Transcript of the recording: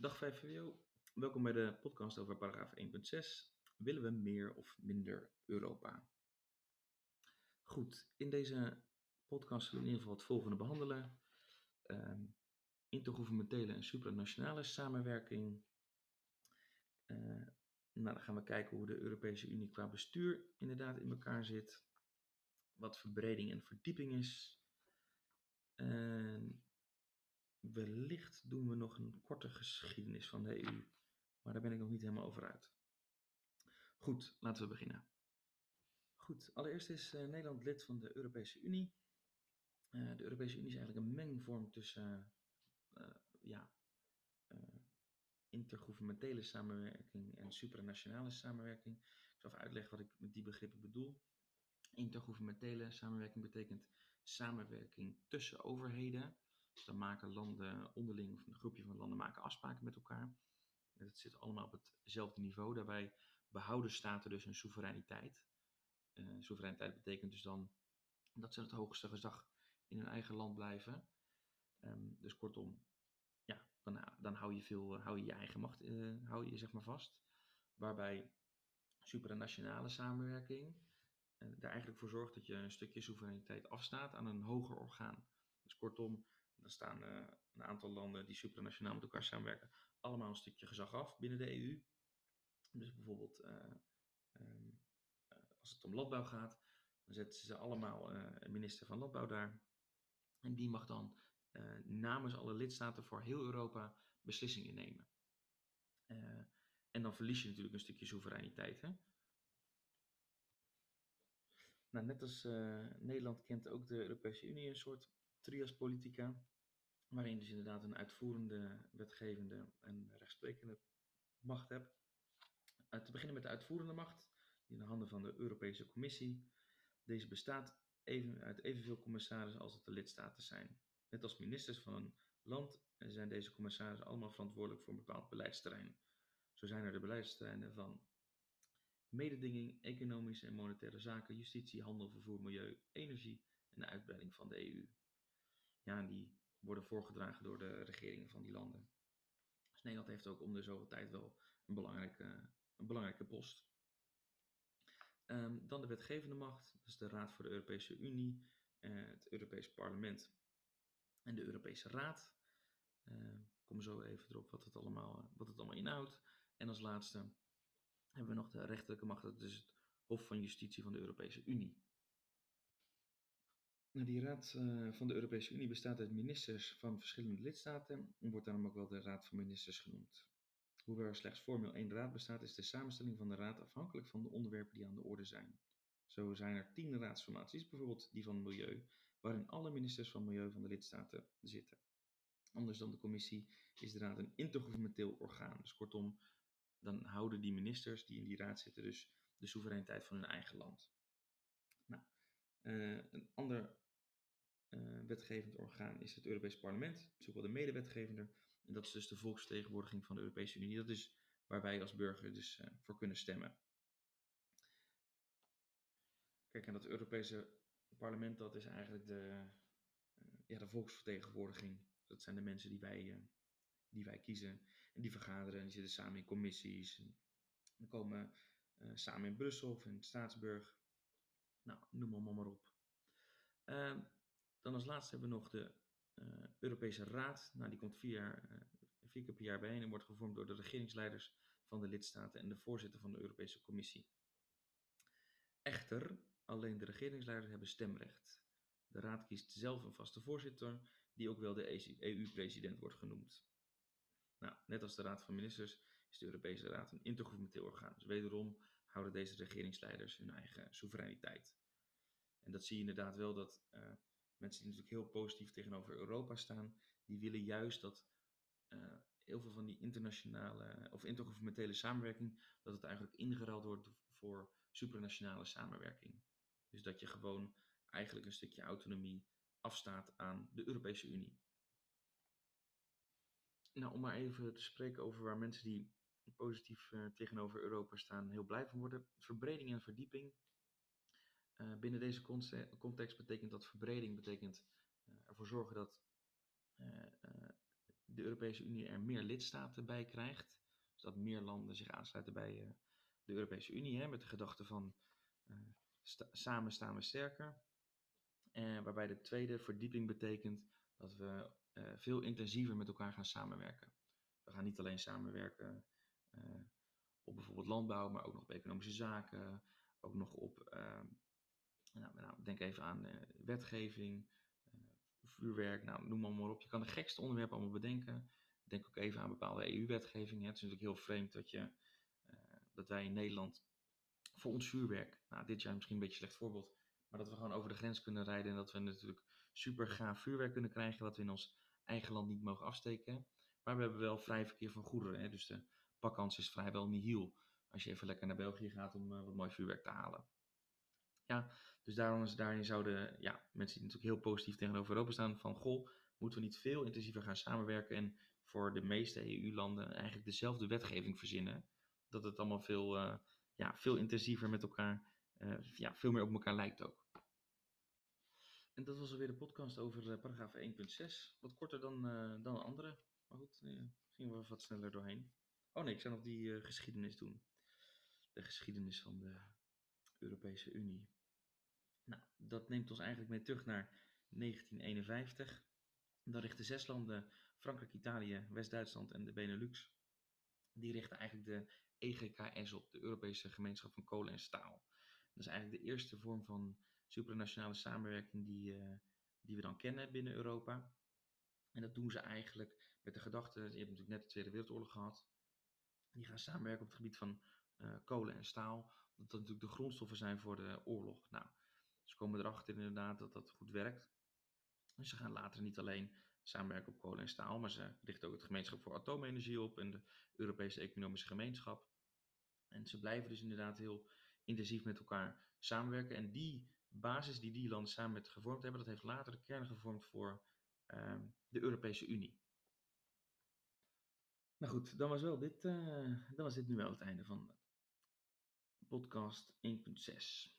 Dag 5 VWO, welkom bij de podcast over paragraaf 1.6. Willen we meer of minder Europa? Goed, in deze podcast zullen we in ieder geval het volgende behandelen. Intergouvernementele en supranationale samenwerking. Uh, nou, dan gaan we kijken hoe de Europese Unie qua bestuur inderdaad in elkaar zit. Wat verbreding en verdieping is. En Wellicht doen we nog een korte geschiedenis van de EU, maar daar ben ik nog niet helemaal over uit. Goed, laten we beginnen. Goed, allereerst is uh, Nederland lid van de Europese Unie. Uh, de Europese Unie is eigenlijk een mengvorm tussen uh, ja, intergouvernementele samenwerking en supranationale samenwerking. Ik zal even uitleggen wat ik met die begrippen bedoel. Intergouvernementele samenwerking betekent samenwerking tussen overheden dus dan maken landen onderling, een groepje van landen maken afspraken met elkaar. Het zit allemaal op hetzelfde niveau. Daarbij behouden staten dus hun soevereiniteit. Uh, soevereiniteit betekent dus dan dat ze het hoogste gezag in hun eigen land blijven. Um, dus kortom, ja, dan, dan hou je veel, hou je je eigen macht, uh, hou je zeg maar vast. Waarbij supranationale samenwerking uh, er eigenlijk voor zorgt dat je een stukje soevereiniteit afstaat aan een hoger orgaan. Dus kortom, dan staan uh, een aantal landen die supranationaal met elkaar samenwerken, allemaal een stukje gezag af binnen de EU. Dus bijvoorbeeld uh, um, uh, als het om landbouw gaat, dan zetten ze allemaal een minister van Landbouw daar. En die mag dan namens alle lidstaten voor heel Europa beslissingen nemen. en dan verlies je natuurlijk een stukje soevereiniteit. Hè? Nou, net als Nederland kent ook de Europese Unie een soort trias politica, waarin dus inderdaad een uitvoerende, wetgevende en rechtsprekende macht hebt. Uh, te beginnen met de uitvoerende macht, die in de handen van de Europese Commissie. Deze bestaat even, uit evenveel commissarissen als het de lidstaten zijn. Net als ministers van een land zijn deze commissarissen allemaal verantwoordelijk voor een bepaald beleidsterrein. Zo zijn er de beleidsterreinen van mededinging, economische en monetaire zaken, justitie, handel, vervoer, milieu, energie en de uitbreiding van de EU ja, die worden voorgedragen door de regeringen van die landen. Dus Nederland heeft ook om de zoveel tijd wel een belangrijke, een belangrijke post. Um, dan de wetgevende macht, dus de Raad voor de Europese Unie, uh, het Europees Parlement en de Europese Raad. Uh, kom zo even erop wat het, allemaal, wat het allemaal inhoudt. En als laatste hebben we nog de rechterlijke macht, dat is het Hof van Justitie van de Europese Unie. Die Raad uh, van de Europese Unie bestaat uit ministers van verschillende lidstaten en wordt daarom ook wel de Raad van Ministers genoemd. Hoewel er slechts formeel één raad bestaat, is de samenstelling van de raad afhankelijk van de onderwerpen die aan de orde zijn. Zo zijn er tien raadsformaties, bijvoorbeeld die van Milieu, waarin alle ministers van Milieu van de lidstaten zitten. Anders dan de commissie is de raad een intergouvernementeel orgaan. Dus kortom, dan houden die ministers die in die raad zitten dus de soevereiniteit van hun eigen land. Nou, uh, een ander uh, wetgevend orgaan is het Europees Parlement, is ook wel de medewetgevende. En dat is dus de volksvertegenwoordiging van de Europese Unie. Dat is waar wij als burger dus uh, voor kunnen stemmen. Kijk, en dat Europese parlement, dat is eigenlijk de, ja, de volksvertegenwoordiging. Dat zijn de mensen die wij, die wij kiezen. En die vergaderen en die zitten samen in commissies. En komen samen in Brussel of in Straatsburg. Nou, noem maar, maar op. Dan als laatste hebben we nog de uh, Europese Raad. Nou, die komt vier, jaar, uh, vier keer per jaar bijeen en wordt gevormd door de regeringsleiders van de lidstaten en de voorzitter van de Europese Commissie. Echter, alleen de regeringsleiders hebben stemrecht. De Raad kiest zelf een vaste voorzitter, die ook wel de EU-president wordt genoemd. Nou, net als de Raad van Ministers is de Europese Raad een intergouvernementeel orgaan. Dus wederom houden deze regeringsleiders hun eigen soevereiniteit. En dat zie je inderdaad wel dat uh, mensen die natuurlijk heel positief tegenover Europa staan, die willen juist dat uh, heel veel van die internationale of intergouvernementele samenwerking, dat het eigenlijk ingeruild wordt voor supranationale samenwerking. Dus dat je gewoon eigenlijk een stukje autonomie afstaat aan de Europese Unie. Nou, om maar even te spreken over waar mensen die positief uh, tegenover Europa staan heel blij van worden. Verbreding en verdieping. Uh, binnen deze context betekent dat verbreding betekent uh, ervoor zorgen dat de Europese Unie er meer lidstaten bij krijgt. Dus dat meer landen zich aansluiten bij eh, de Europese Unie. Hè, met de gedachte van eh, samen staan we sterker. Waarbij de tweede verdieping betekent dat we veel intensiever met elkaar gaan samenwerken. We gaan niet alleen samenwerken op bijvoorbeeld landbouw, maar ook nog op economische zaken. Ook nog op, nou, nou, denk even aan wetgeving, vuurwerk, nou, noem maar, maar op. Je kan de gekste onderwerpen allemaal bedenken. Denk ook even aan bepaalde EU-wetgeving. Het is natuurlijk heel vreemd dat, je, uh, dat wij in Nederland voor ons vuurwerk, nou, dit jaar misschien een beetje een slecht voorbeeld, maar dat we gewoon over de grens kunnen rijden en dat we natuurlijk super gaaf vuurwerk kunnen krijgen, wat we in ons eigen land niet mogen afsteken. Maar we hebben wel vrij verkeer van goederen. Hè? Dus de pakkans is vrijwel nihil als je even lekker naar België gaat om wat mooi vuurwerk te halen. Ja, dus daarom is, daarin zouden ja, mensen die natuurlijk heel positief tegenover Europa staan van goh, moeten we niet veel intensiever gaan samenwerken en voor de meeste EU-landen eigenlijk dezelfde wetgeving verzinnen. Dat het allemaal veel, uh, ja, veel intensiever met elkaar, uh, ja, veel meer op elkaar lijkt ook. En dat was alweer de podcast over uh, paragraaf 1.6. Wat korter dan, dan andere. Maar goed, gingen we wat sneller doorheen. Oh nee, ik zou nog die geschiedenis doen. De geschiedenis van de Europese Unie. Nou, dat neemt ons eigenlijk mee terug naar 1951. Dan richten zes landen, Frankrijk, Italië, West-Duitsland en de Benelux, die richten eigenlijk de EGKS op, de Europese Gemeenschap van Kolen en Staal. Dat is eigenlijk de eerste vorm van supranationale samenwerking die, uh, die we dan kennen binnen Europa. En dat doen ze eigenlijk met de gedachte, je hebt natuurlijk net de Tweede Wereldoorlog gehad, die gaan samenwerken op het gebied van uh, kolen en staal, dat dat natuurlijk de grondstoffen zijn voor de oorlog. Nou, ze komen erachter inderdaad dat dat goed werkt. Dus ze gaan later niet alleen samenwerken op kolen en staal, maar ze richten ook het gemeenschap voor atoomenergie op en de Europese Economische Gemeenschap. En ze blijven dus inderdaad heel intensief met elkaar samenwerken. En die basis die die landen samen met gevormd hebben, dat heeft later de kern gevormd voor uh, de Europese Unie. Nou goed, dan was, wel dit, uh, dan was dit nu wel het einde van podcast 1.6.